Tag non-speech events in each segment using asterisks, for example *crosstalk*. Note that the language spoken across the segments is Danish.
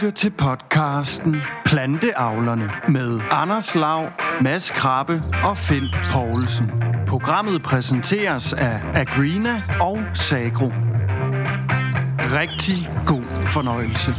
lytter til podcasten Planteavlerne med Anders Lav, Mads Krabbe og Finn Poulsen. Programmet præsenteres af Agrina og Sagro. Rigtig god fornøjelse.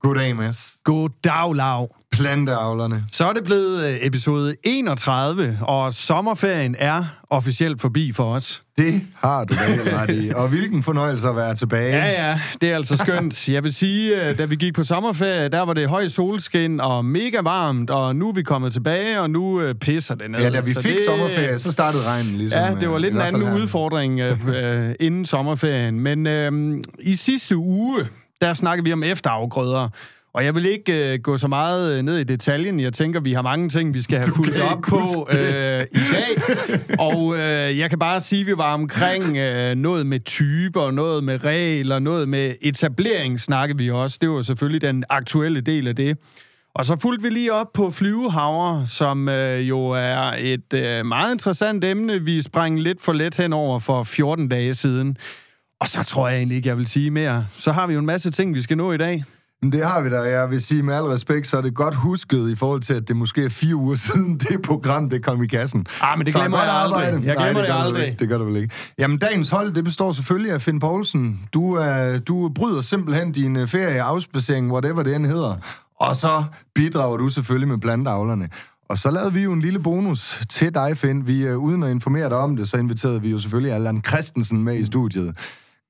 Goddag, Mads. Goddag, Lav. Planteavlerne. Så er det blevet øh, episode 31, og sommerferien er officielt forbi for os. Det har du da ret i. Og hvilken fornøjelse at være tilbage. Ja, ja, det er altså skønt. Jeg vil sige, øh, da vi gik på sommerferie, der var det høj solskin og mega varmt, og nu er vi kommet tilbage, og nu øh, pisser det ned. Ja, da vi Så fik det, sommerferie, så startede regnen ligesom. Ja, det var lidt en anden her. udfordring øh, inden sommerferien. Men øh, i sidste uge, der snakkede vi om efterafgrøder. Og jeg vil ikke øh, gå så meget øh, ned i detaljen. Jeg tænker, vi har mange ting, vi skal have fulgt op på øh, i dag. Og øh, jeg kan bare sige, at vi var omkring øh, noget med typer, noget med regler, noget med etablering snakkede vi også. Det var selvfølgelig den aktuelle del af det. Og så fulgte vi lige op på flyvehavre, som øh, jo er et øh, meget interessant emne. Vi sprang lidt for let henover for 14 dage siden. Og så tror jeg egentlig ikke, jeg vil sige mere. Så har vi jo en masse ting, vi skal nå i dag. Det har vi da. Jeg vil sige med al respekt, så er det godt husket i forhold til, at det måske er fire uger *laughs* siden, det program, det kom i kassen. Ah, men det glemmer jeg aldrig. arbejde. Jeg Nej, glemmer det gør du aldrig. Ikke. Det gør du vel ikke. Jamen, dagens hold, det består selvfølgelig af Finn Poulsen. Du, uh, du bryder simpelthen din øh, ferie, afspacering, whatever det end hedder. Og så bidrager du selvfølgelig med planteavlerne. Og så lavede vi jo en lille bonus til dig, Finn. Vi, uh, uden at informere dig om det, så inviterede vi jo selvfølgelig Allan Christensen med i studiet.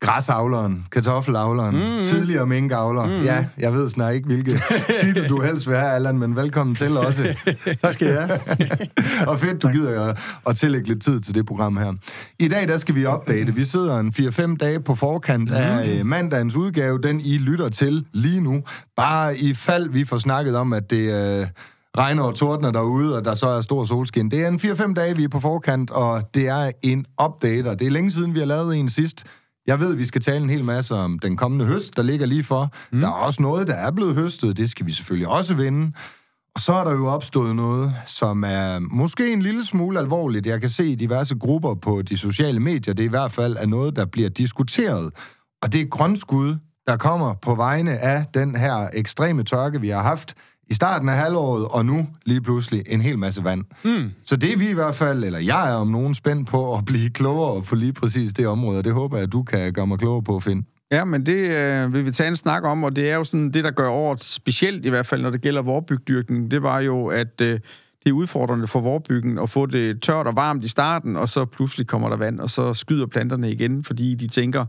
Græsavleren, kartoffelavleren, mm, tidligere minkavler. Mm. Ja, jeg ved snart ikke, hvilke *laughs* titel du helst vil have, Allan, men velkommen til også. *laughs* Tak skal jeg *laughs* og fedt, du gider at, at tillægge lidt tid til det program her. I dag, der skal vi opdate. Vi sidder en 4-5 dage på forkant mm. af øh, mandagens udgave, den I lytter til lige nu. Bare i fald vi får snakket om, at det... Øh, regner og tordner derude, og der så er stor solskin. Det er en 4-5 dage, vi er på forkant, og det er en update, og det er længe siden, vi har lavet en sidst. Jeg ved, vi skal tale en hel masse om den kommende høst, der ligger lige for. Mm. Der er også noget, der er blevet høstet, det skal vi selvfølgelig også vinde. Og så er der jo opstået noget, som er måske en lille smule alvorligt. Jeg kan se i diverse grupper på de sociale medier, det er i hvert fald er noget, der bliver diskuteret. Og det er grønskud, der kommer på vegne af den her ekstreme tørke, vi har haft i starten af halvåret, og nu lige pludselig en hel masse vand. Mm. Så det er vi i hvert fald, eller jeg er om nogen spændt på at blive klogere på lige præcis det område, og det håber jeg, at du kan gøre mig klogere på, Finn. Ja, men det øh, vil vi tage en snak om, og det er jo sådan det, der gør året specielt, i hvert fald når det gælder vorbygdyrkning, det var jo, at øh, det er udfordrende for vorbyggen at få det tørt og varmt i starten, og så pludselig kommer der vand, og så skyder planterne igen, fordi de tænker,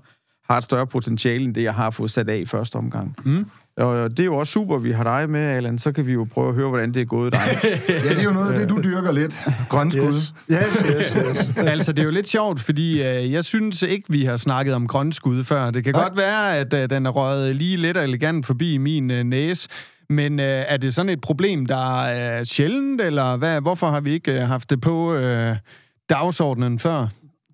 har et større potentiale end det, jeg har fået sat af i første omgang. Mm. Og det er jo også super, vi har dig med, Allan. Så kan vi jo prøve at høre, hvordan det er gået dig. *laughs* Ja, det er jo noget af det, du dyrker lidt. Grønskud. Yes. yes, yes, yes. *laughs* altså, det er jo lidt sjovt, fordi øh, jeg synes ikke, vi har snakket om grønskud før. Det kan Nej. godt være, at øh, den er røget lige lidt og elegant forbi min øh, næse. Men øh, er det sådan et problem, der er sjældent, eller hvad? hvorfor har vi ikke øh, haft det på øh, dagsordenen før?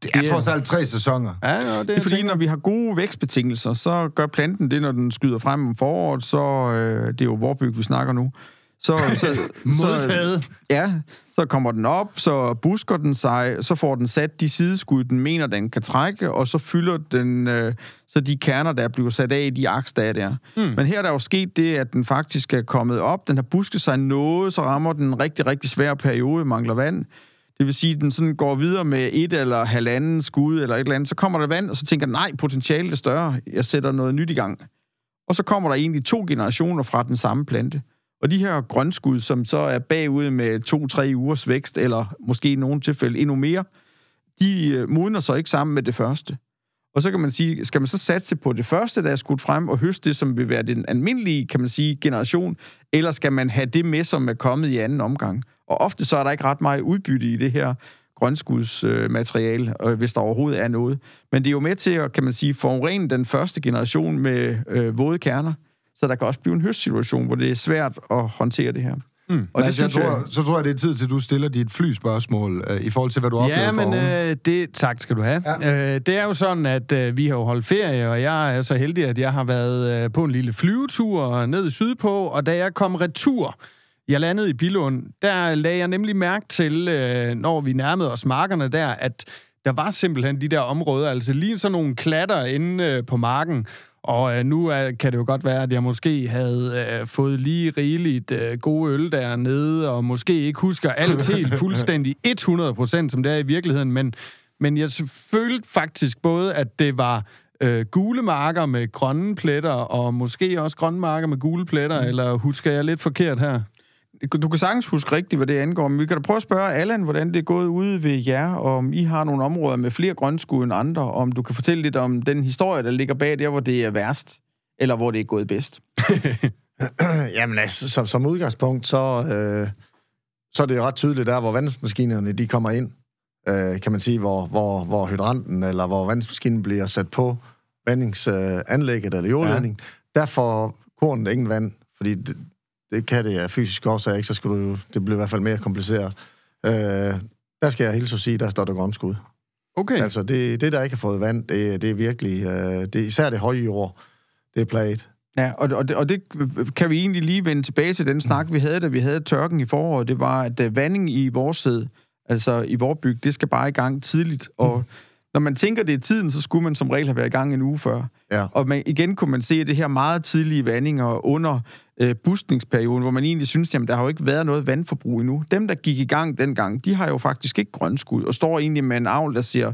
Det er trods alt tre sæsoner. Ja, ja, det, Det er fordi, når vi har gode vækstbetingelser, så gør planten det, når den skyder frem om foråret, så øh, det er jo vorbyg, vi snakker nu. Så, *laughs* så, Modtaget. Så, ja, så kommer den op, så busker den sig, så får den sat de sideskud, den mener, den kan trække, og så fylder den øh, så de kerner, der bliver sat af i de aks, der er der. Mm. Men her er der jo sket det, at den faktisk er kommet op, den har busket sig noget, så rammer den en rigtig, rigtig svær periode, mangler vand. Det vil sige, at den sådan går videre med et eller halvanden skud eller et eller andet. Så kommer der vand, og så tænker nej, potentialet er større. Jeg sætter noget nyt i gang. Og så kommer der egentlig to generationer fra den samme plante. Og de her grønskud, som så er bagud med to-tre ugers vækst, eller måske i nogle tilfælde endnu mere, de øh, modner så ikke sammen med det første. Og så kan man sige, skal man så satse på det første, der er skudt frem, og høste det, som vil være den almindelige, kan man sige, generation, eller skal man have det med, som er kommet i anden omgang? Og ofte så er der ikke ret meget udbytte i det her grønskudsmateriale, øh, hvis der overhovedet er noget. Men det er jo med til at, kan man sige, forurene den første generation med øh, våde kerner, så der kan også blive en høstsituation, hvor det er svært at håndtere det her. Mm. Og det synes jeg, tror, så tror jeg, det er tid til, at du stiller dit flyspørgsmål øh, i forhold til, hvad du oplevede Ja, men for øh, det, tak skal du have. Ja. Øh, det er jo sådan, at øh, vi har jo holdt ferie, og jeg er så heldig, at jeg har været øh, på en lille flyvetur ned i Sydpå, og da jeg kom retur, jeg landede i Bilund, der lagde jeg nemlig mærke til, øh, når vi nærmede os markerne der, at der var simpelthen de der områder, altså lige sådan nogle klatter inde øh, på marken, Og øh, nu er, kan det jo godt være, at jeg måske havde øh, fået lige rigeligt øh, gode øl dernede, og måske ikke husker alt helt *laughs* fuldstændig 100%, som det er i virkeligheden, men, men jeg følte faktisk både, at det var øh, gule marker med grønne pletter, og måske også grønne marker med gule pletter, mm. eller husker jeg lidt forkert her? Du kan sagtens huske rigtigt, hvad det angår, men vi kan da prøve at spørge Allan, hvordan det er gået ude ved jer, og om I har nogle områder med flere grønskud end andre, og om du kan fortælle lidt om den historie, der ligger bag der, hvor det er værst, eller hvor det er gået bedst. *laughs* Jamen altså, som, som udgangspunkt, så, øh, så er det jo ret tydeligt der, hvor vandsmaskinerne de kommer ind, øh, kan man sige, hvor, hvor, hvor hydranten eller hvor vandmaskinen bliver sat på vandingsanlægget øh, eller jordledning. Ja. Der får kornet ingen vand, fordi det, det kan det af fysisk årsag ikke, så skal du det bliver i hvert fald mere kompliceret. Øh, der skal jeg hilse at sige, der står der grønskud. Okay. Altså, det, det der ikke har fået vand, det, det er virkelig, øh, det, især det høje jord, det er plaget. Ja, og, og, det, og det kan vi egentlig lige vende tilbage til den snak, vi havde, da vi havde tørken i foråret. Det var, at uh, vanding i vores sæd, altså i vores byg, det skal bare i gang tidligt. Og mm. Når man tænker det i tiden, så skulle man som regel have været i gang en uge før. Ja. Og man, igen kunne man se det her meget tidlige vandinger under øh, buskningsperioden, hvor man egentlig synes, at der har jo ikke været noget vandforbrug endnu. Dem, der gik i gang dengang, de har jo faktisk ikke grønskud, og står egentlig med en avl, der ser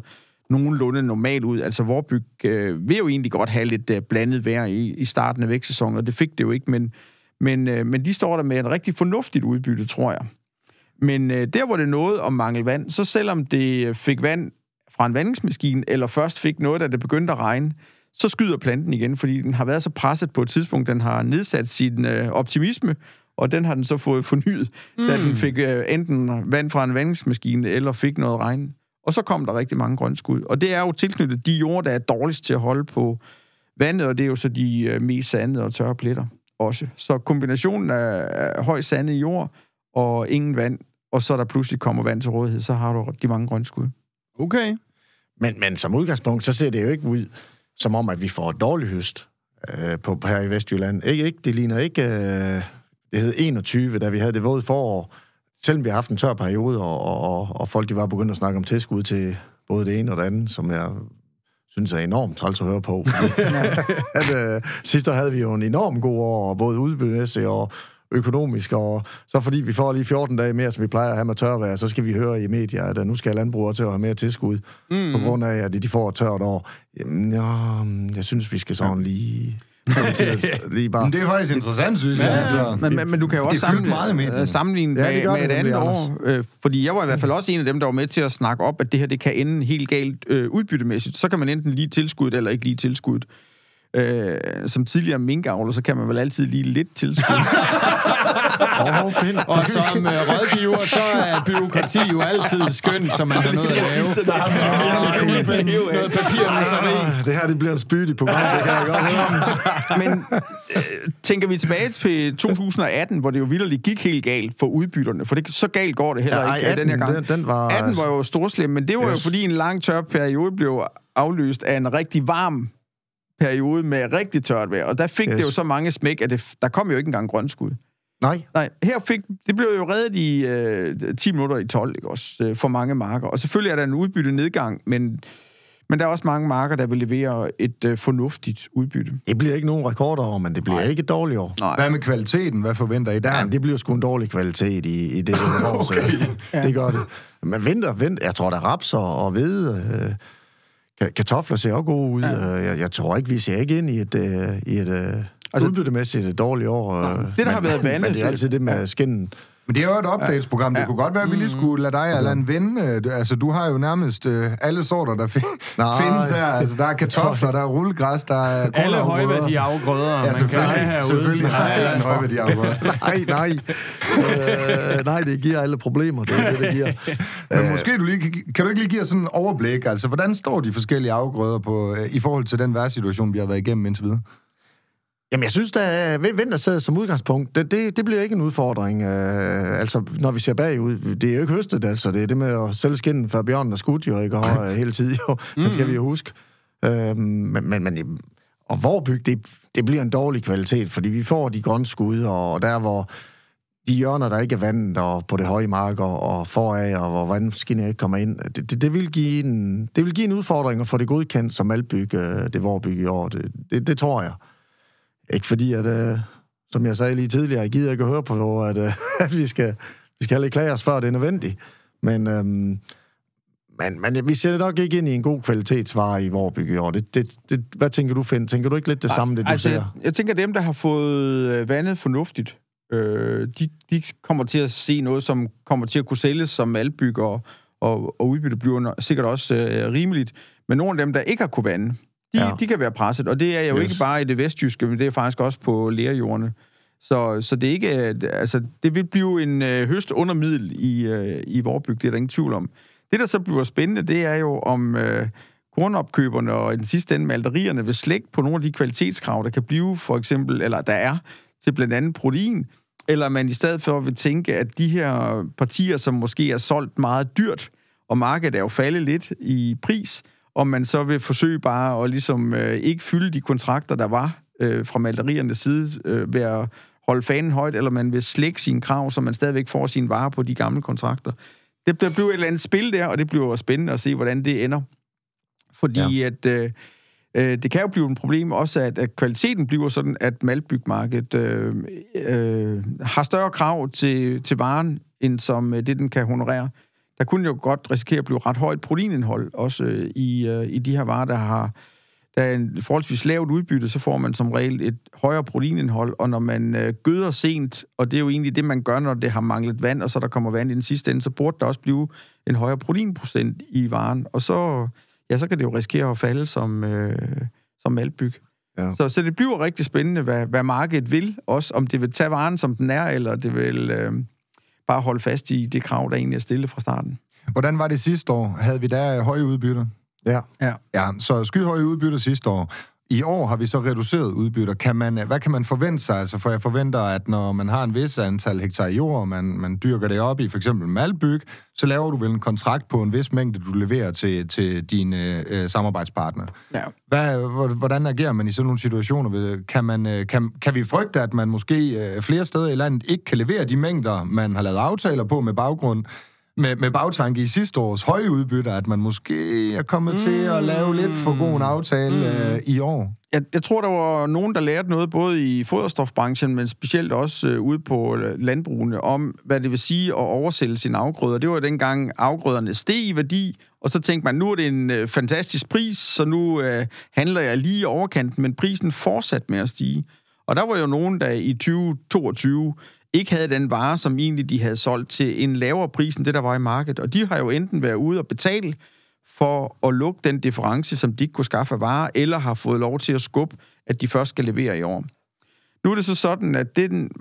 nogenlunde normal ud. Altså, Vorbyg øh, vil jo egentlig godt have lidt øh, blandet vejr i, i starten af vækstsæsonen, og det fik det jo ikke, men, men, øh, men de står der med et rigtig fornuftigt udbytte, tror jeg. Men øh, der, hvor det nåede om mangel vand, så selvom det fik vand fra en vandingsmaskine, eller først fik noget, da det begyndte at regne, så skyder planten igen, fordi den har været så presset på et tidspunkt, den har nedsat sin øh, optimisme, og den har den så fået fornyet, mm. da den fik øh, enten vand fra en vandingsmaskine, eller fik noget regn. Og så kom der rigtig mange grønskud. Og det er jo tilknyttet de jord, der er dårligst til at holde på vandet, og det er jo så de øh, mest sandede og tørre pletter også. Så kombinationen af, af høj sandet jord og ingen vand, og så der pludselig kommer vand til rådighed, så har du rigtig mange grønskud. Okay. Men, men som udgangspunkt, så ser det jo ikke ud som om, at vi får et dårligt høst øh, på, her i Vestjylland. Ikke, ikke, det ligner ikke... Øh, det hed 21, da vi havde det våde forår. Selvom vi har haft en tør periode, og, og, og folk de var begyndt at snakke om tilskud til både det ene og det andet, som jeg synes er enormt træls at høre på. *laughs* at, øh, sidste år havde vi jo en enorm god år, både udbyttemæssigt og økonomisk, og så fordi vi får lige 14 dage mere, som vi plejer at have med tørvejr, så skal vi høre i medier, at nu skal landbrugere til at have mere tilskud, mm. på grund af, at de får et tørt år. Jamen, ja, jeg synes, vi skal sådan lige... *laughs* lige bare. Men det er faktisk interessant, synes jeg. Ja, altså. men, men, men du kan jo også sammenligne, meget med, sammenligne ja, med, med et andet år. Øh, fordi jeg var i hvert fald også en af dem, der var med til at snakke op, at det her det kan ende helt galt øh, udbyttemæssigt. Så kan man enten lige tilskud eller ikke lige tilskud. Øh, som tidligere minkavler, så kan man vel altid lige lidt tilskud. oh, *laughs* og som uh, rådgiver, så er byråkrati jo altid skønt, som man har noget at lave. Så noget papir Det her, det bliver en spyt i programmet, det kan jeg godt høre. *laughs* Men øh, tænker vi tilbage til 2018, hvor det jo vildt gik helt galt for udbytterne, for det, så galt går det heller ja, ikke 18, den her gang. Den, den var, 18 var jo storslem, men det var yes. jo fordi en lang tør periode blev afløst af en rigtig varm periode med rigtig tørt vejr, og der fik yes. det jo så mange smæk, at det, der kom jo ikke engang grønskud. Nej. Nej, her fik, det blev jo reddet i øh, 10 minutter i 12, ikke også, øh, for mange marker. Og selvfølgelig er der en udbytte nedgang, men, men der er også mange marker, der vil levere et øh, fornuftigt udbytte. Det bliver ikke nogen rekordår, men det bliver Nej. ikke et dårligt år. Nej. Hvad med kvaliteten? Hvad forventer I der? Ja, det bliver sgu en dårlig kvalitet i, i det år, *laughs* okay. ja. det gør det. Men vinter, vinter, jeg tror, der er raps og, og hvede... Øh, Kartofler ser også gode ud. Ja. Jeg, jeg tror ikke, vi ser ikke ind i et, uh, i et uh, altså, udbyttemæssigt dårligt år. Nej, det, der men, har været vanligt. *laughs* Men det er altid det med ja. skinnen. Men det er jo et updatesprogram. Det ja. kunne godt være, at vi lige mm. skulle lade dig, Allan, vinde. Altså, du har jo nærmest uh, alle sorter, der fi- *laughs* findes her. Altså, der er kartofler, der er rullegræs, der er Alle højværdige afgrøder, ja, man kan have herude. Selvfølgelig har Allan højværdige afgrøder. *laughs* nej, nej. uh, nej, det giver alle problemer. Det er det, det giver. *laughs* Men måske du lige, kan du ikke lige give os sådan en overblik? Altså, hvordan står de forskellige afgrøder på, uh, i forhold til den værsituation, vi har været igennem indtil videre? Jamen, jeg synes, at vintersædet som udgangspunkt, det, det, det bliver ikke en udfordring. Uh, altså, når vi ser bagud, det er jo ikke høstet, altså. Det er det med at sælge skinnen for bjørnen og skudt, jo, ikke? Og, *laughs* hele tiden, jo. Mm. Det skal vi jo huske. Uh, men, men, men, og Vorbyg, det, det bliver en dårlig kvalitet, fordi vi får de grønne skud, og der hvor de hjørner, der ikke er vandet, og på det høje mark, og, og foraf, og hvor vandmaskiner ikke kommer ind, det, det, det, vil give en, det vil give en udfordring at få det godkendt som albyg, øh, det vorbyg i år. Det, det, det tror jeg. Ikke fordi, at, øh, som jeg sagde lige tidligere, jeg gider ikke at høre på, at, øh, *laughs* at vi skal, vi skal heller klage os, før det er nødvendigt. Men, øhm, men, men vi ser nok ikke ind i en god kvalitetsvare i Vorbyg i år. Det, det, det, hvad tænker du, Finn? Tænker du ikke lidt det samme, det du altså, ser? jeg, jeg tænker, dem, der har fået øh, vandet fornuftigt, øh, de, de kommer til at se noget, som kommer til at kunne sælges som albyg, og, og, og udbytte bliver sikkert også øh, rimeligt. Men nogle af dem, der ikke har kunne vande, de, ja. De kan være presset. Og det er jo Yes. ikke bare i det vestjyske, men det er faktisk også på lærjordene. Så, så det er ikke... Altså, det vil blive en øh, høst under middel i, øh, i Vorbyg, det er der ingen tvivl om. Det, der så bliver spændende, det er jo, om øh, kornopkøberne og i den sidste ende malterierne vil slække på nogle af de kvalitetskrav, der kan blive, for eksempel, eller der er, til blandt andet protein, eller man i stedet for vil tænke, at de her partier, som måske er solgt meget dyrt, og markedet er jo faldet lidt i pris, om man så vil forsøge bare at ligesom øh, ikke fylde de kontrakter, der var øh, fra malteriernes side øh, ved at holde fanen højt, eller man vil slække sine krav, så man stadigvæk får sine varer på de gamle kontrakter. Det bliver, bliver et eller andet spil der, og det bliver spændende at se, hvordan det ender. Fordi ja. at øh, øh, det kan jo blive et problem også, at, at kvaliteten bliver sådan, at maltbygmarkedet øh, øh, har større krav til, til varen, end som øh, det, den kan honorere. Der kunne jo godt risikere at blive ret højt proteinindhold, også øh, i, øh, i de her varer, der har der er en forholdsvis lavt udbytte, så får man som regel et højere proteinindhold, og når man øh, gøder sent, og det er jo egentlig det, man gør, når det har manglet vand, og så der kommer vand i den sidste ende, så burde der også blive en højere proteinprocent i varen, og så, ja, så kan det jo risikere at falde som, øh, som maltbyg. Ja. Så, så det bliver rigtig spændende, hvad, hvad markedet vil, også om det vil tage varen, som den er, eller det vil øh, bare holde fast i det krav, der egentlig er stillet fra starten. Hvordan var det sidste år? Havde vi der høje udbytter? Ja. Ja, så skyhøje udbytter sidste år. I år har vi så reduceret udbytter. Kan man, hvad kan man forvente sig? Altså, for jeg forventer, at når man har en vis antal hektar jord, og man, man dyrker det op i for eksempel malbyg, så laver du vel en kontrakt på en vis mængde, du leverer til, til dine øh, samarbejdspartnere. Ja. Hvad, hvor- hvordan agerer man i sådan nogle situationer? Kan, man, øh, kan, kan vi frygte, at man måske øh, flere steder i landet ikke kan levere de mængder, man har lavet aftaler på med baggrund med, med bagtanke i sidste års høje udbytter, at man måske er kommet mm. til at lave lidt for god en aftale mm. øh, i år? Jeg, jeg tror, der var nogen, der lærte noget både i foderstofbranchen, men specielt også øh, ude på øh, landbrugene, om hvad det vil sige at oversælge sine afgrøder. Det var dengang afgrøderne steg i værdi, og så tænkte man, nu er det en øh, fantastisk pris, så nu øh, handler jeg lige i overkanten, men prisen fortsatte med at stige. Og der var jo nogen, der i 2022 ikke havde den vare, som egentlig de havde solgt til en lavere pris end det, der var i markedet. Og de har jo enten været ude og betale for at lukke den difference, som de ikke kunne skaffe af varer, eller har fået lov til at skubbe, at de først skal levere i år. Nu er det så sådan, at den,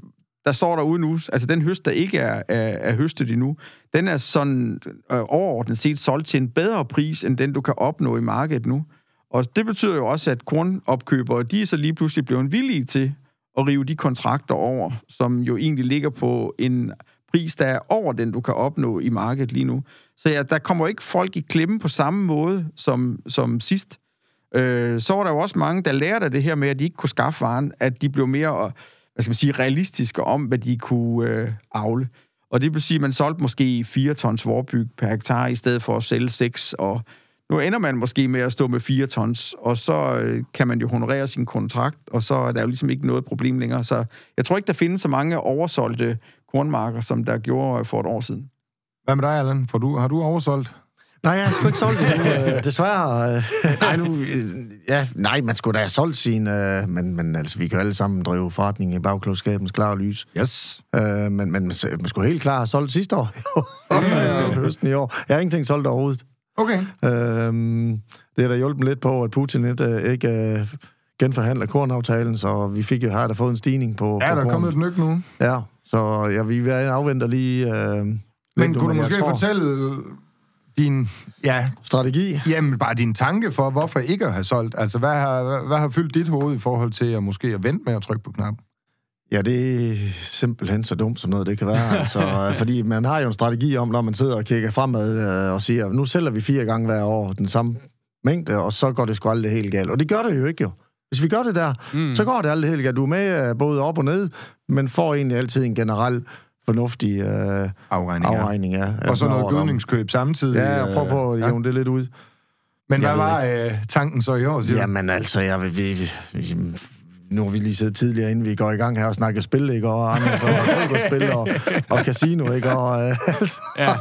der står derude nu, altså den høst, der ikke er, er, er høstet endnu, den er sådan øh, overordnet set solgt til en bedre pris, end den, du kan opnå i markedet nu. Og det betyder jo også, at kornopkøbere, de er så lige pludselig blevet villige til at rive de kontrakter over, som jo egentlig ligger på en pris, der er over den, du kan opnå i markedet lige nu. Så ja, der kommer ikke folk i klemme på samme måde som, som sidst. Øh, så var der jo også mange, der lærte af det her med, at de ikke kunne skaffe varen, at de blev mere øh, hvad skal man sige, realistiske om, hvad de kunne øh, avle. Og det vil sige, at man solgte måske 4 tons vorbyg per hektar, i stedet for at sælge 6, og nu ender man måske med at stå med 4 tons, og så øh, kan man jo honorere sin kontrakt, og så er der jo ligesom ikke noget problem længere. Så jeg tror ikke, der findes så mange oversolgte kornmarker, som der gjorde for et år siden. Hvad med dig, Allan? For du, har du oversolgt? Nej, jeg har sgu ikke solgt det nu, øh, *laughs* desværre. Øh, *laughs* nej, nu, øh, ja, nej, man skulle da have solgt sin, øh, men, men altså, vi kan jo alle sammen drive forretning i bagklodskabens klare lys. Yes. Øh, men, men man, man skulle helt klart have solgt sidste år. *laughs* Ja, høsten i år. Jeg har ingenting solgt overhovedet. Okay. Øhm, det har da hjulpet lidt på, at Putin ikke, øh, ikke øh, genforhandler kornaftalen, så vi fik jo her der fået en stigning på Ja, på der er kommet et nyk nu. Ja, så ja, vi afventer lige... Øh, Men kunne du måske tror- fortælle din, ja, Strategi? jamen bare din tanke for, hvorfor ikke at have solgt? Altså, hvad har, hvad har fyldt dit hoved i forhold til at måske at vente med at trykke på knappen? Ja, det er simpelthen så dumt, som noget det kan være. altså, *laughs* fordi man har jo en strategi om, når man sidder og kigger fremad øh, og siger, nu sælger vi fire gange hver år den samme mængde, og så går det sgu aldrig helt galt. Og det gør det jo ikke jo. Hvis vi gør det der, mm. så går det aldrig helt galt. Du er med øh, både op og ned, men får egentlig altid en generel fornuftig øh, Afregning, ja. afregning. Ja. Og så Altså, noget gødningskøb samtidig. Ja, jeg prøver på at øh, jævne det lidt ud. Men hvad Jeg ved var øh, tanken så i år, siger? Jamen altså, jeg vil... Vi, vi, vi, nu har vi lige siddet tidligere, inden vi går i gang her og snakker spil, ikke? Og Anders og spil og, og casino, ikke? Og, øh, *laughs* altså, Ja.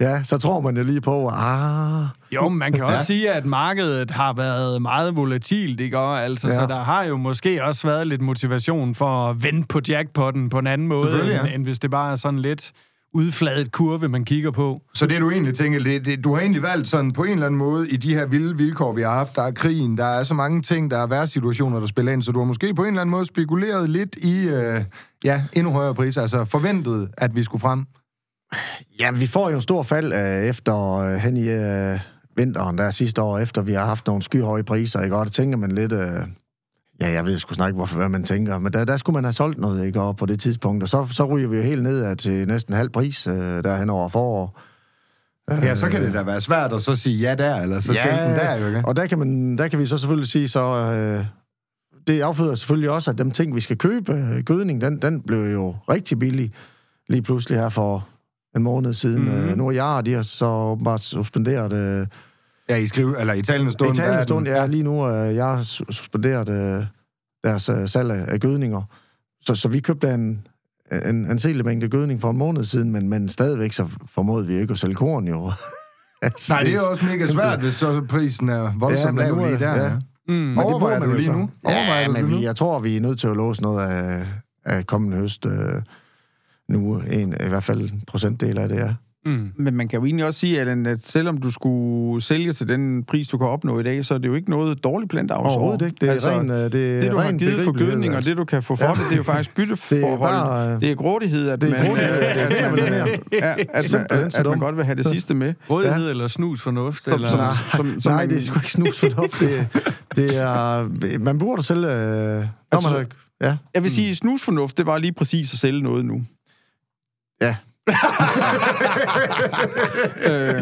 ja, så tror man jo lige på, ah, Jo, men man kan også sige, at markedet har været meget volatilt, ikke? Og altså, ja. Ja. Så der har jo måske også været lidt motivation for at vende på jackpotten på en anden måde, Selvfølgelig, end, ja. end hvis det bare er sådan lidt udfladet kurve, man kigger på. Så det du egentlig tænker, det, det, du har egentlig valgt sådan på en eller anden måde i de her vilde vilkår, vi har haft, der er krigen, der er så mange ting, der er værre situationer, der spiller ind, så du har måske på en eller anden måde spekuleret lidt i, øh, ja, endnu højere priser, altså forventet, at vi skulle frem. Ja, vi får jo en stor fald øh, efter øh, hen i øh, vinteren, der sidste år, efter vi har haft nogle skyhøje priser, ikke? Og der tænker man lidt... Øh, ja, jeg ved sgu snakke, hvorfor hvad man tænker, men der, der skulle man have solgt noget, ikke? Og på det tidspunkt, og så, så ryger vi jo helt ned til næsten halv pris øh, derhen over forår. Ja, så kan det da være svært at så sige ja der, eller så ja, sælge den der, jo ikke? Og der kan, man, der kan vi så selvfølgelig sige, så øh, det afføder selvfølgelig også, at dem ting, vi skal købe, øh, gødning, den, den blev jo rigtig billig lige pludselig her for en måned siden. Mm-hmm. Øh, nu er jeg, de har så åbenbart suspenderet... Øh, Ja, i skrive, eller i talende stund. I talende er stund, ja, lige nu øh, jeg har su- suspenderet øh, deres øh, salg af, af gødninger. Så, så vi købte en, en, en selig mængde gødning for en måned siden, men, men stadigvæk så formåede vi ikke at sælge korn, jo. altså, *laughs* Nej, det er jo også mega svært, hvis så prisen er voldsomt Ja, lav lige der. ja. Ja. Mm. Men det Overvejer man du lige nu? Overvejer Ja, du men det vi, nu? jeg tror, vi er nødt til at låse noget af, af kommende høst. Øh, nu en, i hvert fald en procentdel af det, ja. Mm. Men man kan jo egentlig også sige, Allan, at selvom du skulle sælge til den pris, du kan opnå i dag, så er det jo ikke noget dårligt planteavl. Overhovedet ikke. Det er altså, ren, øh, det, er det, du har ren givet for gødning, og altså. det, du kan få for Ja. det, det er jo faktisk *laughs* bytteforhold. bare, øh, det er grådighed, at det er man, grådighed, det er at, man, ja, at, man, Simpelthen at, så at man godt vil have det sidste med. Rådighed ja. eller snus fornuft? Som- eller... som- Nej, som- som nej, det er sgu ikke snus for det. Det er... Man burde selv... Øh, når Altså, man, ja. Jeg vil sige, snusfornuft, det var lige præcis at sælge noget nu. Ja. Øh,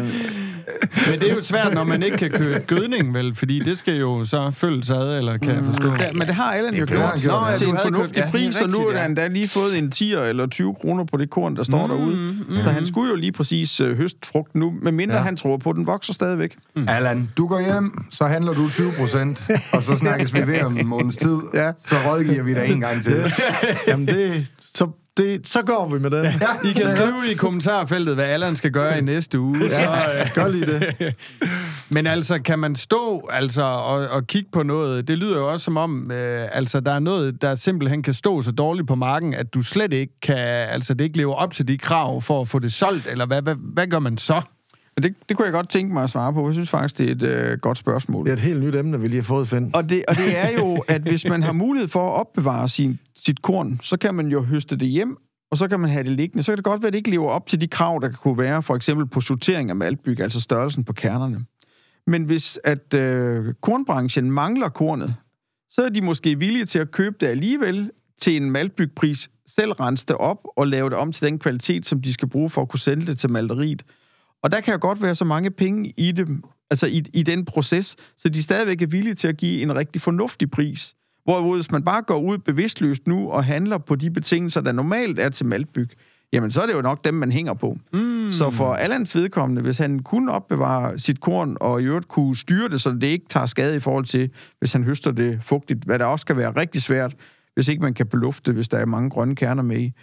Men det er jo svært, når man ikke kan købe gødning, vel? Fordi det skal jo så følges ad, eller kan jeg forstå? Ja, men det har Allan jo har gjort, han gjort, ja. til en fornuftig købt- ja, pris, er og nu er der ja. endda lige fået en 10 eller 20 kroner på det korn, der står Mm, derude. mm. Så han skulle jo lige præcis øh, høste frugt nu, medmindre Ja. han tror på, at den vokser stadigvæk. Allan, du går hjem, så handler du 20 procent, og så snakkes vi ved om en måneds tid. *laughs* Ja. Så rådgiver vi dig en gang til. *laughs* Jamen, det, så, det, så går vi med den. I kan skrive i kommentarfeltet, hvad Allan skal gøre i næste uge. Så, øh, Gør lige det. *laughs* Men altså, kan man stå altså, og, og kigge på noget? Det lyder jo også som om, øh, altså, der er noget, der simpelthen kan stå så dårligt på marken, at du slet ikke kan, altså det ikke lever op til de krav for at få det solgt, eller hvad, hvad, hvad gør man så? Det, det kunne jeg godt tænke mig at svare på. Jeg synes faktisk, det er et øh, godt spørgsmål. Det er et helt nyt emne, vi lige har fået, Finn. Og det, og det er jo, at hvis man har mulighed for at opbevare sin, sit korn, så kan man jo høste det hjem, og så kan man have det liggende. Så kan det godt være, at det ikke lever op til de krav, der kunne være, for eksempel på sortering af maltbyg, altså størrelsen på kernerne. Men hvis at øh, kornbranchen mangler kornet, så er de måske villige til at købe det alligevel til en maltbygpris, selv rense det op og lave det om til den kvalitet, som de skal bruge for at kunne sælge det til malteriet. Og der kan jo godt være så mange penge i det, altså i, i den proces, så de stadigvæk er villige til at give en rigtig fornuftig pris. Hvorimod, hvis man bare går ud bevidstløst nu og handler på de betingelser, der normalt er til maltbyg, jamen så er det jo nok dem, man hænger på. Mm. Så for Allans vedkommende, hvis han kunne opbevare sit korn, og i øvrigt kunne styre det, så det ikke tager skade i forhold til, hvis han høster det fugtigt, hvad der også kan være rigtig svært, hvis ikke man kan belufte hvis der er mange grønne kerner med i.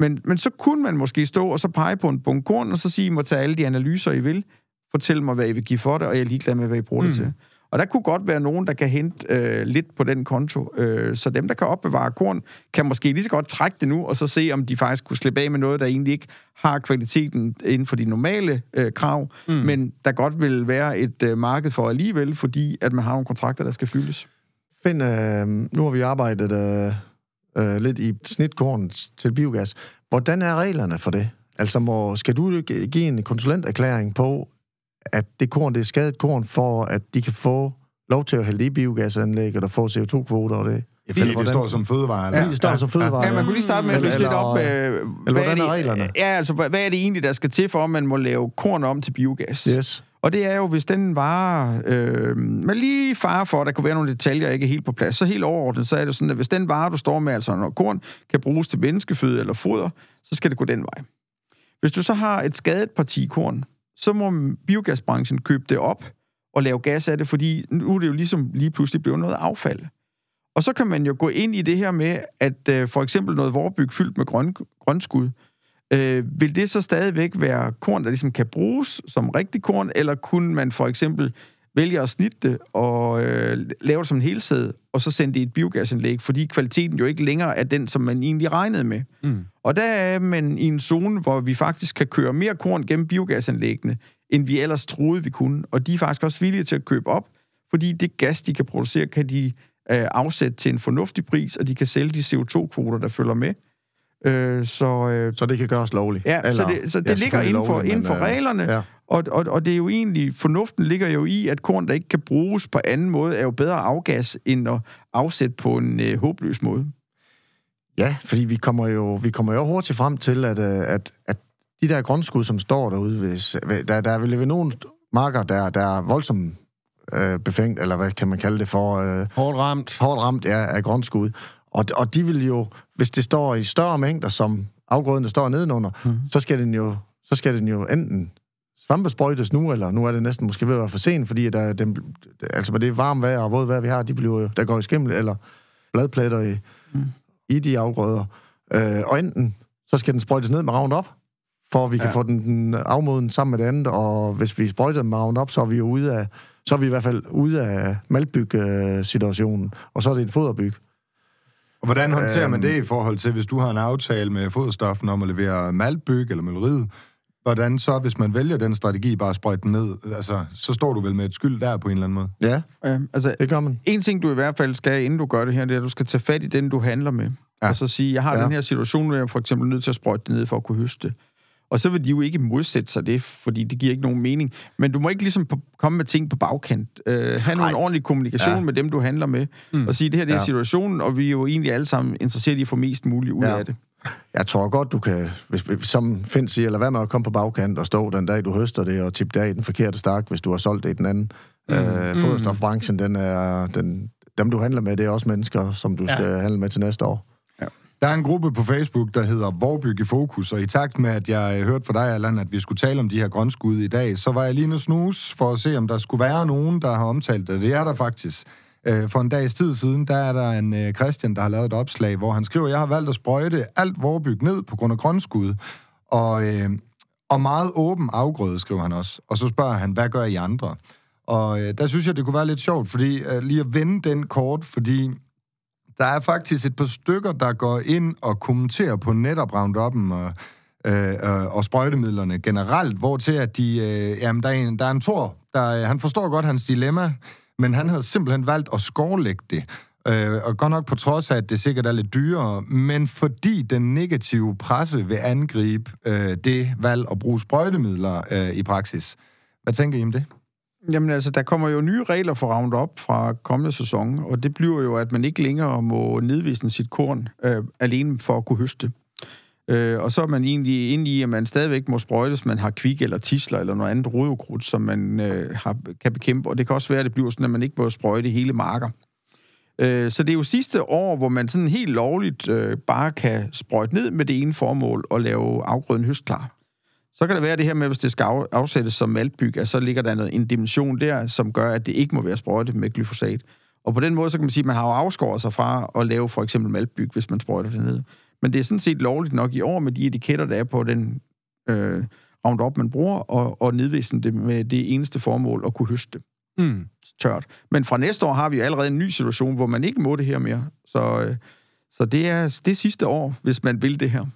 Men, men så kunne man måske stå og så pege på en bunke korn, og så sige, I må tage alle de analyser, I vil. Fortæl mig, hvad I vil give for det, og jeg er ligeglad med, hvad I bruger mm. det til. Og der kunne godt være nogen, der kan hente øh, lidt på den konto. Øh, så dem, der kan opbevare korn, kan måske lige så godt trække det nu, og så se, om de faktisk kunne slippe af med noget, der egentlig ikke har kvaliteten inden for de normale øh, krav, mm. men der godt vil være et øh, marked for alligevel, fordi at man har nogle kontrakter, der skal fyldes. Finn, øh, nu har vi arbejdet øh, øh, lidt i snitkorn til biogas. Hvordan er reglerne for det? Altså, må, skal du gi- give en konsulenterklæring på, at det korn, det er skadet korn, for at de kan få lov til at hælde det i biogasanlægget og få CO2-kvoter og det? Fordi det hvordan- står som fødevare. eller? Fordi det står som fødevare. Ja, man kunne lige starte med at Eller- læse lidt eller- op, øh, hvad hvordan er det- reglerne? Ja, altså, hvad, hvad er det egentlig, der skal til for, at man må lave korn om til biogas? Yes. Og det er jo, hvis den varer, øh, med lige far for, at der kunne være nogle detaljer, ikke helt på plads, så helt overordnet, så er det sådan, at hvis den vare, du står med, altså når korn, kan bruges til menneskeføde eller foder, så skal det gå den vej. Hvis du så har et skadet parti korn, så må biogasbranchen købe det op og lave gas af det, fordi nu er det jo ligesom lige pludselig blevet noget affald. Og så kan man jo gå ind i det her med, at øh, for eksempel noget vorbyg fyldt med grøn, grønskud, øh, vil det så stadigvæk være korn, der ligesom kan bruges som rigtig korn, eller kunne man for eksempel vælge at snitte det og øh, lave det som en helsæd, og så sende det i et biogasanlæg, fordi kvaliteten jo ikke længere er den, som man egentlig regnede med. Mm. Og der er man i en zone, hvor vi faktisk kan køre mere korn gennem biogasanlæggene, end vi ellers troede, vi kunne. Og de er faktisk også villige til at købe op, fordi det gas, de kan producere, kan de øh, afsætte til en fornuftig pris, og de kan sælge de CO2-kvoter, der følger med. Øh, så, øh, så det kan gøres lovligt? Ja, Eller, så det, så det ja, ligger inden for, lovligt, inden for men, øh, reglerne, ja. og, og, og det er jo egentlig, fornuften ligger jo i, at korn, der ikke kan bruges på anden måde, er jo bedre afgas, end at afsætte på en øh, håbløs måde. Ja, fordi vi kommer jo, vi kommer jo hurtigt frem til, at, øh, at, at de der grundskud, som står derude, hvis, der, der vil være nogle marker, der, der er voldsomt øh, befængt, eller hvad kan man kalde det for? Øh, hårdt ramt. Hårdt ramt, ja, af grundskud. Og, og de vil jo, hvis det står i større mængder, som afgrøden, der står nedenunder, mm. så, skal den jo, så skal den jo enten svampesprøjtes nu, eller nu er det næsten måske ved at være for sent, fordi der, den, altså med det varme vejr og våde vejr, vi har, de bliver jo, der går i skimmel, eller bladpletter i, mm. i de afgrøder. Øh, og enten, så skal den sprøjtes ned med Roundup, for at vi ja. kan få den, den afmoden sammen med det andet, og hvis vi sprøjter med Roundup, så er vi jo ude af, så er vi i hvert fald ude af maltbyg-situationen, og så er det en foderbyg. Og hvordan håndterer man det i forhold til, hvis du har en aftale med foderstoffen om at levere maltbyg eller maleriet? Hvordan så, hvis man vælger den strategi, bare sprøjte den ned, altså, så står du vel med et skyld der på en eller anden måde? Ja, ja altså, det gør man. En ting, du i hvert fald skal, inden du gør det her, det er, at du skal tage fat i den, du handler med. Ja. Og så sige, jeg har ja. den her situation, hvor jeg for eksempel nødt til at sprøjte det ned for at kunne høste. Og så vil de jo ikke modsætte sig det, fordi det giver ikke nogen mening. Men du må ikke ligesom komme med ting på bagkant. Uh, have en ordentlig kommunikation ja. med dem, du handler med, mm. og sige, det her det er ja. situationen, og vi er jo egentlig alle sammen interesseret i at få mest muligt ud ja. af det. Jeg tror godt, du kan, hvis, som Finn siger, eller hvad med at komme på bagkant og stå den dag, du høster det, og tippe af i den forkerte stak, hvis du har solgt det i den anden. Mm. Uh, foderstofbranchen, den er, den, dem du handler med, det er også mennesker, som du ja. skal handle med til næste år. Der er en gruppe på Facebook, der hedder Vorbyg i Fokus, og i takt med, at jeg øh, hørte fra dig, Allan, at vi skulle tale om de her grønskud i dag, så var jeg lige nu snus for at se, om der skulle være nogen, der har omtalt det. Det er der faktisk. Øh, for en dags tid siden, der er der en øh, Christian, der har lavet et opslag, hvor han skriver, jeg har valgt at sprøjte alt Vorbyg ned på grund af grønskud, og, øh, og meget åben afgrøde, skriver han også. Og så spørger han, hvad gør I andre? Og øh, der synes jeg, det kunne være lidt sjovt, fordi øh, lige at vende den kort, fordi der er faktisk et par stykker, der går ind og kommenterer på netop Roundup'en og, øh, øh, og sprøjtemidlerne generelt, hvor til at de... Øh, jamen, der er en, der er en tor, der, øh, han forstår godt hans dilemma, men han havde simpelthen valgt at skovlægge det. Øh, og godt nok på trods af, at det sikkert er lidt dyrere, men fordi den negative presse vil angribe øh, det valg at bruge sprøjtemidler øh, i praksis. Hvad tænker I om det? Jamen altså, der kommer jo nye regler for Roundup fra kommende sæson, og det bliver jo, at man ikke længere må nedvisne sit korn øh, alene for at kunne høste. Øh, og så er man egentlig inde i, at man stadigvæk må sprøjtes, man har kvik eller tisler eller noget andet rodokrudt, som man øh, har, kan bekæmpe. Og det kan også være, at det bliver sådan, at man ikke må sprøjte hele marker. Øh, så det er jo sidste år, hvor man sådan helt lovligt øh, bare kan sprøjte ned med det ene formål og lave afgrøden høstklar. Så kan det være det her med, hvis det skal afsættes som maltbyg, at så ligger der noget, en dimension der, som gør, at det ikke må være sprøjtet med glyfosat. Og på den måde, så kan man sige, at man har jo afskåret sig fra at lave for eksempel maltbyg, hvis man sprøjter det ned. Men det er sådan set lovligt nok i år med de etiketter, der er på den øh, Roundup, man bruger, og, og nedvisen det med det eneste formål at kunne høste mm. tørt. Men fra næste år har vi allerede en ny situation, hvor man ikke må det her mere. Så, øh, så det, er, det er sidste år, hvis man vil det her.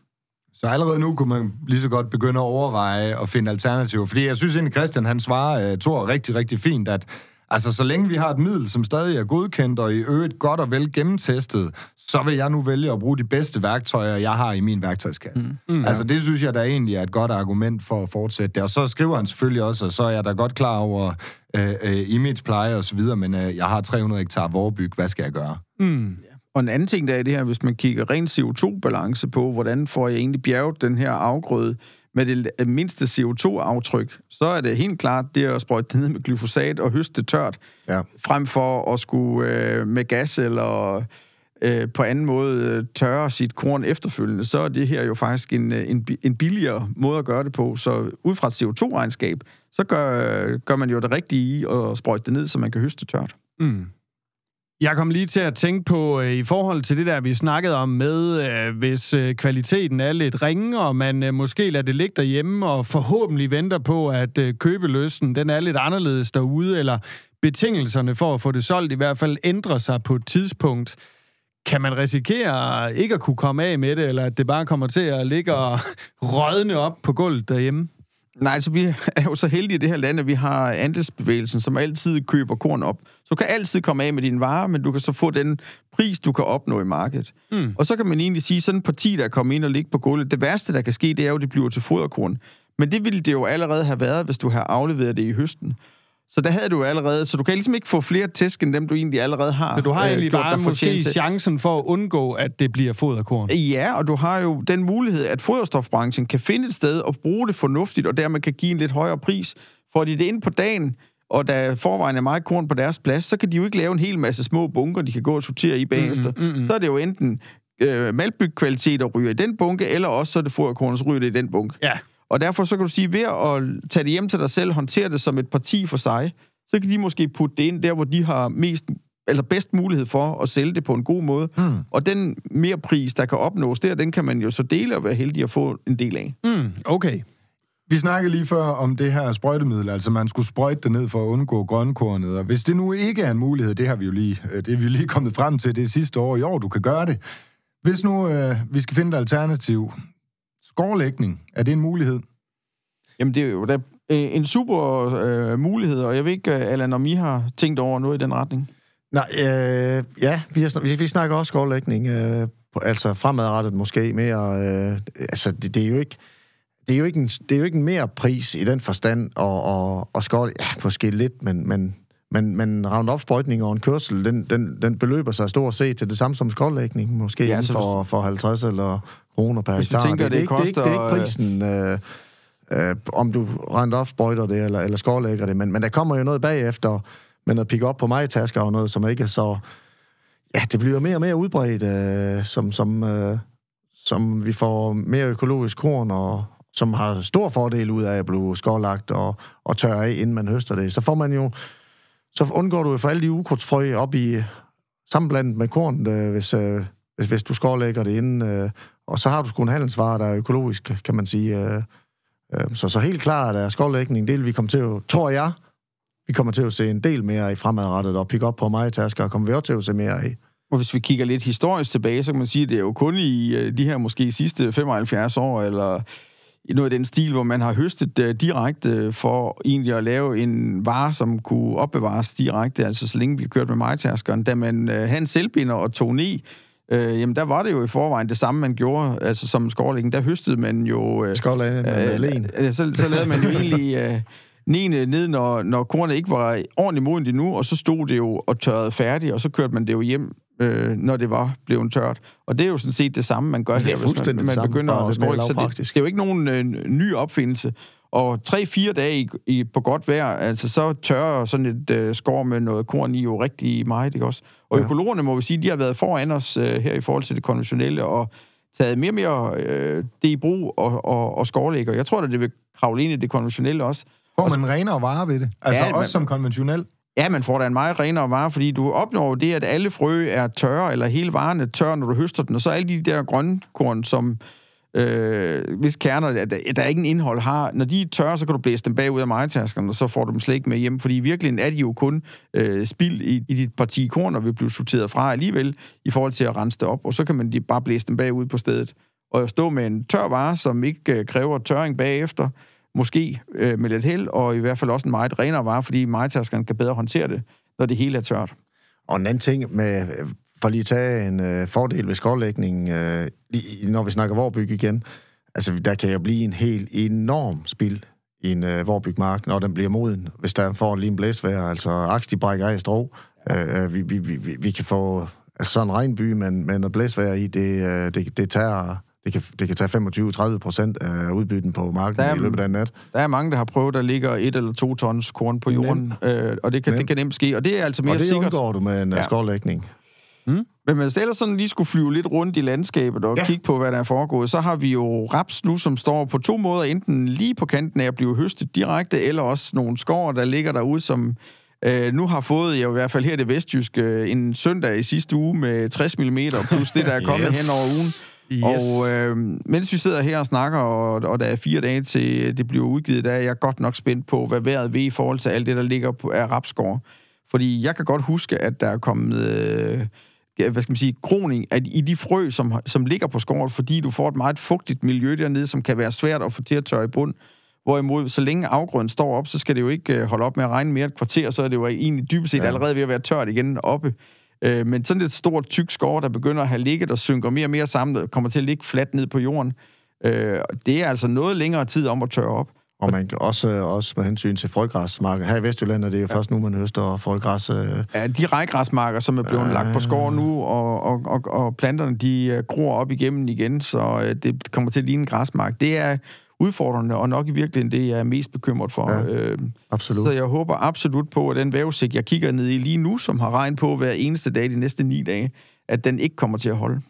Så allerede nu kunne man lige så godt begynde at overveje og finde alternativer. Fordi jeg synes egentlig, Christian han svarer uh, Thor rigtig, rigtig fint, at altså, så længe vi har et middel, som stadig er godkendt og i øvrigt godt og vel gennemtestet, så vil jeg nu vælge at bruge de bedste værktøjer, jeg har i min værktøjskasse. Mm. Mm, altså, det synes jeg, der egentlig er et godt argument for at fortsætte det. Og så skriver han selvfølgelig også, og så er jeg da godt klar over uh, uh, imagepleje og så videre, men uh, jeg har 300 hektar vorbyg, hvad skal jeg gøre? Mm. Og en anden ting, der er det her, hvis man kigger rent CO2-balance på, hvordan får jeg egentlig bjerget den her afgrøde med det mindste CO2-aftryk, så er det helt klart det at sprøjte det ned med glyfosat og høste det tørt, Ja. frem for at skulle øh, med gas eller øh, på anden måde øh, tørre sit korn efterfølgende, så er det her jo faktisk en, øh, en, en billigere måde at gøre det på. Så ud fra et CO2-regnskab, så gør, gør man jo det rigtige i at sprøjte det ned, så man kan høste tørt. Mm. Jeg kom lige til at tænke på, øh, i forhold til det der, vi snakkede om med, øh, hvis øh, kvaliteten er lidt ringe, og man øh, måske lader det ligge derhjemme, og forhåbentlig venter på, at øh, købeløsten den er lidt anderledes derude, eller betingelserne for at få det solgt i hvert fald ændrer sig på et tidspunkt. Kan man risikere ikke at kunne komme af med det, eller at det bare kommer til at ligge og *laughs* rådne op på gulvet derhjemme? Nej, altså vi *laughs* er jo så heldige i det her land, at vi har andelsbevægelsen, som altid køber korn op. Så du kan altid komme af med dine varer, men du kan så få den pris, du kan opnå i markedet. Mm. Og så kan man egentlig sige, sådan en parti, der er kommet ind og ligge på gulvet, det værste, der kan ske, det er jo, at det bliver til foderkorn. Men det ville det jo allerede have været, hvis du har afleveret det i høsten. Så der havde du allerede, så du kan ligesom ikke få flere tæsk, end dem du egentlig allerede har. Så du har øh, egentlig gjort bare måske til. chancen for at undgå, at det bliver foderkorn. Ja, og du har jo den mulighed, at foderstofbranchen kan finde et sted og bruge det fornuftigt, og dermed kan give en lidt højere pris. Får de det ind på dagen, og der forvejen er meget korn på deres plads, så kan de jo ikke lave en hel masse små bunker, de kan gå og sortere i bagefter. Mm, mm, mm. Så er det jo enten øh, maltbygkvalitet, der ryger i den bunke, eller også så er det foderkorn, så ryger det i den bunke. Ja. Og derfor så kan du sige, ved at tage det hjem til dig selv, håndtere det som et parti for sig, så kan de måske putte det ind der, hvor de har mest eller bedst mulighed for at sælge det på en god måde. Mm. Og den mere pris, der kan opnås der, den kan man jo så dele og være heldig at få en del af. Mm, okay. Vi snakkede lige før om det her sprøjtemiddel, altså man skulle sprøjte det ned for at undgå grønkornet, og hvis det nu ikke er en mulighed, det har vi jo lige, øh, det er vi jo lige kommet frem til det sidste år i år, du kan gøre det. Hvis nu øh, vi skal finde et alternativ, skårlægning, er det en mulighed? Jamen, det er jo da øh, en super øh, mulighed, og jeg ved ikke, øh, Allan, om I har tænkt over noget i den retning? Nej, øh, ja, vi, har, vi, vi snakker også skovlægning, øh, på, altså fremadrettet måske mere. Øh, altså, det, det er jo ikke... Det er, jo ikke en, det er jo ikke en mere pris i den forstand, og, og, og skål, ja, måske lidt, men, men, men, men Roundup-sprøjtning og en kørsel, den, den, den beløber sig stort set til det samme som skoldlægning, måske Ja, så for, for 50 eller kroner per hektar. tænker, det, det det, er ikke, det, er ikke, koster, prisen, øh, øh, om du Roundup sprøjter det, eller, eller skårlægger det, men, men der kommer jo noget bagefter, med noget pick op på mig tasker og noget, som ikke er så... Ja, det bliver mere og mere udbredt, øh, som, som, øh, som vi får mere økologisk korn, og som har stor fordel ud af at blive skårlagt og, og tørre af, inden man høster det. Så får man jo... Så undgår du jo for alle de ukrudtsfrø op i øh, sammenblandet med korn, øh, hvis, øh, hvis, hvis du skårlægger det inden. Øh, og så har du sgu en handelsvare, der er økologisk, kan man sige. Øh, øh, så, så helt klart er skovlægning det del, vi kommer til at, tror jeg, vi kommer til at se en del mere i fremadrettet, og pick op på mig tasker, kommer vi også til at se mere i. Og hvis vi kigger lidt historisk tilbage, så kan man sige, at det er jo kun i øh, de her måske sidste 75 år, eller noget af den stil, hvor man har høstet uh, direkte for egentlig at lave en vare, som kunne opbevares direkte, altså så længe vi kørte med majtaskeren. Da man uh, havde en selvbinder og tog ned, uh, jamen der var det jo i forvejen det samme, man gjorde, altså som skårlægning. Der høstede man jo... Skål af med alene. Øh, så, så lavede man jo *laughs* egentlig øh, nene ned, når, når kornet ikke var ordentligt modent endnu, og så stod det jo og tørrede færdigt, og så kørte man det jo hjem, øh, når det var blevet tørt. Og det er jo sådan set det samme, man gør Det er her, hvis man, man begynder at skåle. Så det, det er jo ikke nogen øh, ny opfindelse. Og tre-fire dage i, i, på godt vejr, altså så tørrer sådan et øh, skår med noget korn i jo rigtig meget, ikke også? Og Ja. økologerne, må vi sige, de har været foran os øh, her i forhold til det konventionelle, og taget mere og mere øh, det i brug og, og, og skårlægger. Jeg tror, at det vil kravle ind i det konventionelle også. Får man renere varer ved det? Altså Ja, ja, man- også som konventionel? Ja, man får da en meget renere vare, fordi du opnår det, at alle frø er tørre, eller hele varen er tør, når du høster den, og så alle de der grønkorn, som øh, hvis kerner, der, der er ikke en indhold har, når de er tørre, så kan du blæse dem bagud af majtaskerne, og så får du dem slet ikke med hjem, fordi i virkeligheden er de jo kun øh, spild i, i dit parti korn, og vil blive sorteret fra alligevel, i forhold til at rense det op, og så kan man de bare blæse dem bagud på stedet. Og stå med en tør vare, som ikke øh, kræver tørring bagefter, måske øh, med lidt held, og i hvert fald også en meget renere vare, fordi majtaskerne kan bedre håndtere det, når det hele er tørt. Og en anden ting med, øh, for lige at tage en øh, fordel ved skårlægning, øh, lige- når vi snakker vorbyg igen, altså der kan jo blive en helt enorm spild i en øh, vorbygmark, når den bliver moden, hvis der får lige en blæsvejr, altså aks, de brækker af i strå. Øh, vi, vi, vi, vi- vi kan få sådan en regnby, men, men noget blæsvejr i, det, øh, det, det, tager, det kan, det kan tage 25-30 procent af udbytten på markedet Der er- i løbet af en nat. Der er mange, der har prøvet, der ligger et eller to tons korn på jorden, øh, og det kan, det Nemt. kan nemt ske, og det er altså mere Og det sikkert. undgår du med en Ja. ja. skovlægning. Men hvis det ellers sådan lige skulle flyve lidt rundt i landskabet og ja. Kigge på, hvad der er foregået, så har vi jo raps nu, som står på to måder, enten lige på kanten af at blive høstet direkte, eller også nogle skår, der ligger derude, som øh, nu har fået, jeg i hvert fald her det vestjyske, øh, en søndag i sidste uge med 60 mm, plus det, der er kommet Yes. hen over ugen. Yes. Og øh, mens vi sidder her og snakker, og, og der er fire dage til det bliver udgivet, der er jeg godt nok spændt på, hvad vejret vil i forhold til alt det, der ligger på, af rapskår. Fordi jeg kan godt huske, at der er kommet... Øh, hvad skal man sige, groning af, i de frø, som, som ligger på skåret, fordi du får et meget fugtigt miljø dernede, som kan være svært at få til at tørre i bund. Hvorimod, så længe afgrøden står op, så skal det jo ikke øh, holde op med at regne mere et kvarter, så er det jo egentlig dybest set. Ja. allerede ved at være tørt igen oppe. Øh, men sådan et stort, tyk skår, der begynder at have ligget og synker mere og mere sammen, kommer til at ligge fladt ned på jorden, øh, det er altså noget længere tid om at tørre op. Og man kan også, også med hensyn til frøgræsmarken. Her i Vestjylland er det jo ja. først nu, man høster frøgræs. Øh, Ja, de rejgræsmarker, som er blevet lagt på skår nu, og, og, og, og planterne, de øh, gror op igennem igen, så øh, det kommer til at ligne en græsmark. Det er udfordrende, og nok i virkeligheden det, jeg er mest bekymret for. Ja. Øh, absolut. så jeg håber absolut på, at den vævesigt, jeg kigger ned i lige nu, som har regn på hver eneste dag de næste ni dage, at den ikke kommer til at holde.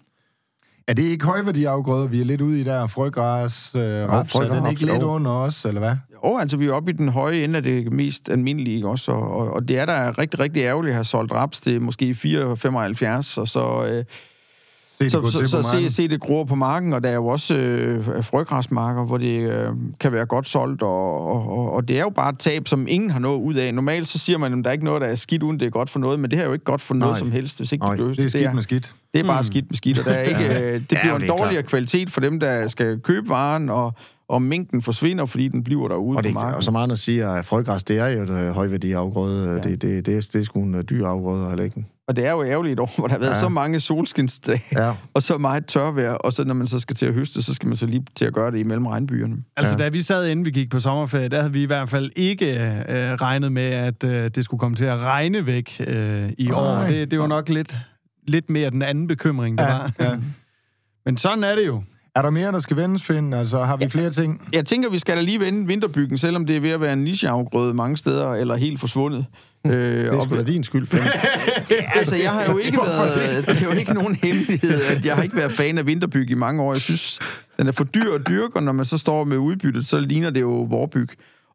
Er det ikke højværdiafgrøder, vi er lidt ude i der? Frøgræs, øh, raps, er den ikke lidt jo. under os, eller hvad? Og altså, vi er oppe i den høje ende af det mest almindelige også, og, og, og det er da rigtig, rigtig ærgerligt at have solgt raps til måske 4,75, og så... Øh, Se, det så, så, så på se, se det gror på marken, og der er jo også øh, frøgræsmarker, hvor det øh, kan være godt solgt, og, og, og, og det er jo bare et tab, som ingen har noget ud af. Normalt så siger man, at der er ikke noget, der er skidt, uden det er godt for noget, men det her er jo ikke godt for noget Nej. som helst, hvis ikke Nej, det bliver Det er skidt med skidt. det er bare skidt med skidt, og der er *laughs* ikke, øh, det bliver Ja, en det er dårligere klart. kvalitet for dem, der skal købe varen, og, og mængden forsvinder, fordi den bliver derude Og, på det, marken. og som andre siger, at frøgræs, det er jo et øh, højværdiafgrøde. Ja. Ja. Det, det, det, er, det er sgu en øh, dyr afgrøde, eller ikke? Og det er jo ærgerligt år, hvor der har været ja. Så mange solskinsdage, Ja. og så meget tørvejr, og så når man så skal til at høste, så skal man så lige til at gøre det imellem regnbyerne. Altså, Ja. da vi sad inden vi gik på sommerferie, der havde vi i hvert fald ikke øh, regnet med, at øh, det skulle komme til at regne væk øh, i år. Det, det var nok lidt, lidt mere den anden bekymring, det var. Ja, ja. *laughs* Men sådan er det jo. Er der mere, der skal vendes, Finn? Altså, har vi flere ting? Jeg tænker, vi skal da lige vende vinterbyggen, selvom det er ved at være en nicheafgrøde mange steder, eller helt forsvundet. Øh, Det er sgu da din skyld, Finn. *laughs* altså, jeg har jo ikke været... Det er jo ikke nogen hemmelighed, at jeg har ikke været fan af vinterbyg i mange år. Jeg synes, den er for dyr at dyrke, og når man så står med udbyttet, så ligner det jo vorbyg.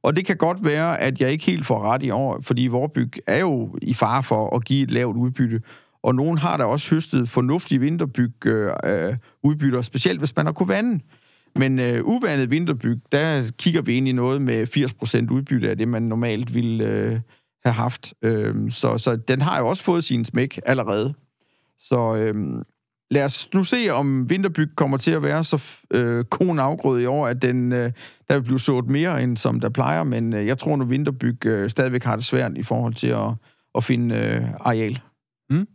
Og det kan godt være, at jeg ikke helt får ret i år, fordi vorbyg er jo i fare for at give et lavt udbytte. Og nogen har da også høstet fornuftige vinterbyg øh, øh, udbytter, specielt hvis man har kunne vande. Men øh, uvandet vinterbyg, der kigger vi ind i noget med 80% udbytte af det, man normalt ville øh, have haft. Øh, så, så den har jo også fået sin smæk allerede. Så øh, lad os nu se, om vinterbyg kommer til at være så øh, kon afgrød i år, at den, øh, der vil blive sået mere, end som der plejer. Men øh, jeg tror nu, vinterbyg øh, stadigvæk har det svært i forhold til at, at finde øh, areal. Mm.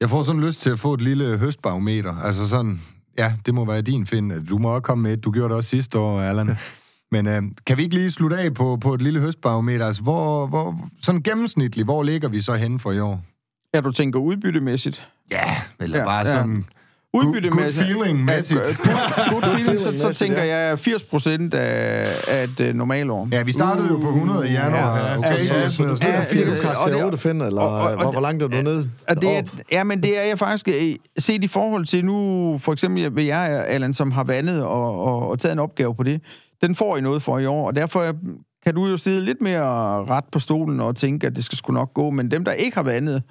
Jeg får sådan lyst til at få et lille høstbarometer. Altså sådan, ja, det må være din, Finn. Du må også komme med et. Du gjorde det også sidste år, Allan. *laughs* Men øh, kan vi ikke lige slutte af på, på et lille høstbarometer? Altså, hvor, hvor, sådan gennemsnitligt, hvor ligger vi så henne for i år? Ja, du tænker udbyttemæssigt? Ja, eller Ja, bare ja. Udbyttemæssigt. Good feeling-mæssigt. Ja, good, *laughs* good feeling, så, så tænker ja. jeg 80 procent af, af et uh, normalår. Ja, vi startede jo på 100 i januar. Ja, ja. Okay, Altså, så jeg smider sådan ja, fire øh, Karakter det- 8, Finn, eller og- og- hvor, hvor langt er du nede? Og det er, ja, men det er jeg faktisk øh, set i forhold til nu, for eksempel ved jeg, Allan, som har vandet og, og, og taget en opgave på det. Den får I noget for i år, og derfor øh, kan du jo sidde lidt mere ret på stolen og tænke, at det skal sgu nok gå. Men dem, der ikke har vandet,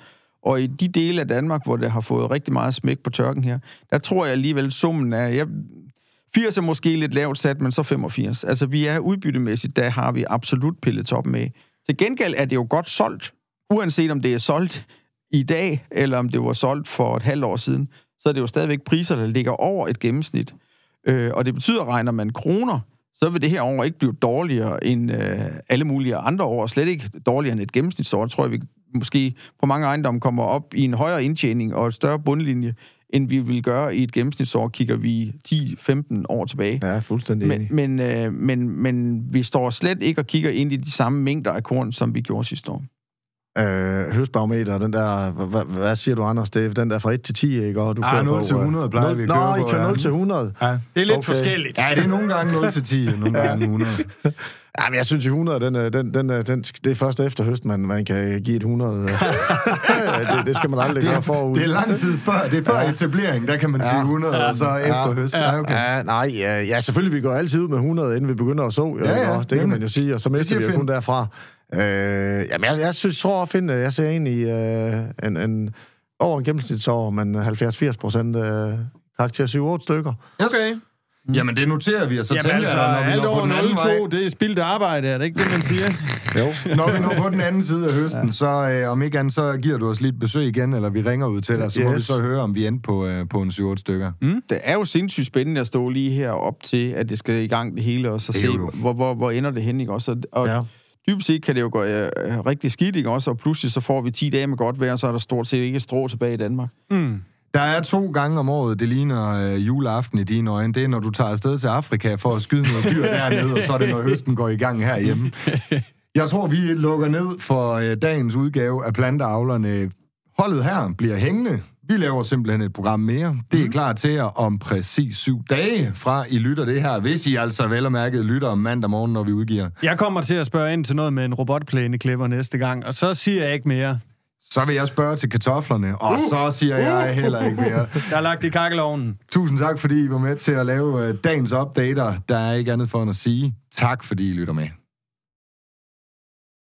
og i de dele af Danmark, hvor det har fået rigtig meget smæk på tørken her, der tror jeg alligevel, summen er... Jeg, 80 er måske lidt lavt sat, men så 85. Altså, vi er udbyttemæssigt, der har vi absolut pillet toppen med. Til gengæld er det jo godt solgt, uanset om det er solgt i dag, eller om det var solgt for et halvt år siden, så er det jo stadigvæk priser, der ligger over et gennemsnit. Øh, og det betyder, regner man kroner, så vil det her år ikke blive dårligere end øh, alle mulige andre år, slet ikke dårligere end et gennemsnitsår. Jeg tror, vi måske på mange ejendomme kommer op i en højere indtjening og et større bundlinje, end vi vil gøre i et gennemsnitsår, kigger vi 10-15 år tilbage. Ja, fuldstændig Men, enig. men, øh, men, men vi står slet ikke og kigger ind i de samme mængder af korn, som vi gjorde sidste år. øh, høstbarometer, den der, hvad, hvad siger du, Anders? Det er den der fra 1 til 10, ikke? Og du Ah, kører 0 på, til øh, 100 plejer vi at Nå, køre I på, kører ja. 0 til 100. Ja. Det er lidt Okay. okay. forskelligt. ja, det er nogle gange 0 til 10, nogle gange 100. *laughs* Ja, men jeg synes, at 100, den, er- den, den, er- den, det er først efter høst, man, man kan give et 100. *laughs* det, det skal man aldrig Det gøre forud. er, det er lang tid før. Det er før ja. etablering, der kan man sige Ja. 100, og så efter høst. Ja, okay. Ja, nej, ja, ja, selvfølgelig, vi går altid ud med 100, inden vi begynder at så. Ja, ja, ikke? det kan man jo sige, og så mister vi jo kun derfra. Øh, jamen, jeg, jeg synes, tror at finde, jeg ser egentlig øh, en, en, over en gennemsnitsår, men 70-80 procent øh, karakter 7-8 stykker. Okay. Jamen, det noterer vi, og så Jamen tænker altså, jeg, når vi alt når på den anden vej, 0-2, det er spildt arbejde, er det ikke det, man siger? *laughs* Jo. når vi når på den anden side af høsten, ja. så øh, om ikke andet, så giver du os lige et besøg igen, eller vi ringer ud til dig, så må Yes. vi så høre, om vi endte på, øh, på en 7-8 stykker. Det er jo sindssygt spændende at stå lige her op til, at det skal i gang det hele, og så se, jo. hvor, hvor, hvor ender det hen, ikke også? Og, Ja. dybest set kan det jo gå øh, rigtig skidt, ikke også? Og pludselig så får vi 10 dage med godt vejr, så er der stort set ikke et strå tilbage i Danmark. Mm. Der er to gange om året, det ligner øh, juleaften i dine øjne. Det er, når du tager afsted til Afrika for at skyde noget dyr *laughs* dernede, og så er det, når høsten går i gang herhjemme. Jeg tror, vi lukker ned for øh, dagens udgave af Planteavlerne. Holdet her bliver hængende. Vi laver simpelthen et program mere. Det er klar til jer om præcis syv dage fra I lytter det her. Hvis I altså vel og mærket lytter om mandag morgen, når vi udgiver. Jeg kommer til at spørge ind til noget med en robotplæneklipper næste gang, og så siger jeg ikke mere. Så vil jeg spørge til kartoflerne, og så siger jeg heller ikke mere. *laughs* Jeg har lagt i kakkelovnen. Tusind tak, fordi I var med til at lave øh, dagens updater. Der er ikke andet for end at sige tak, fordi I lytter med.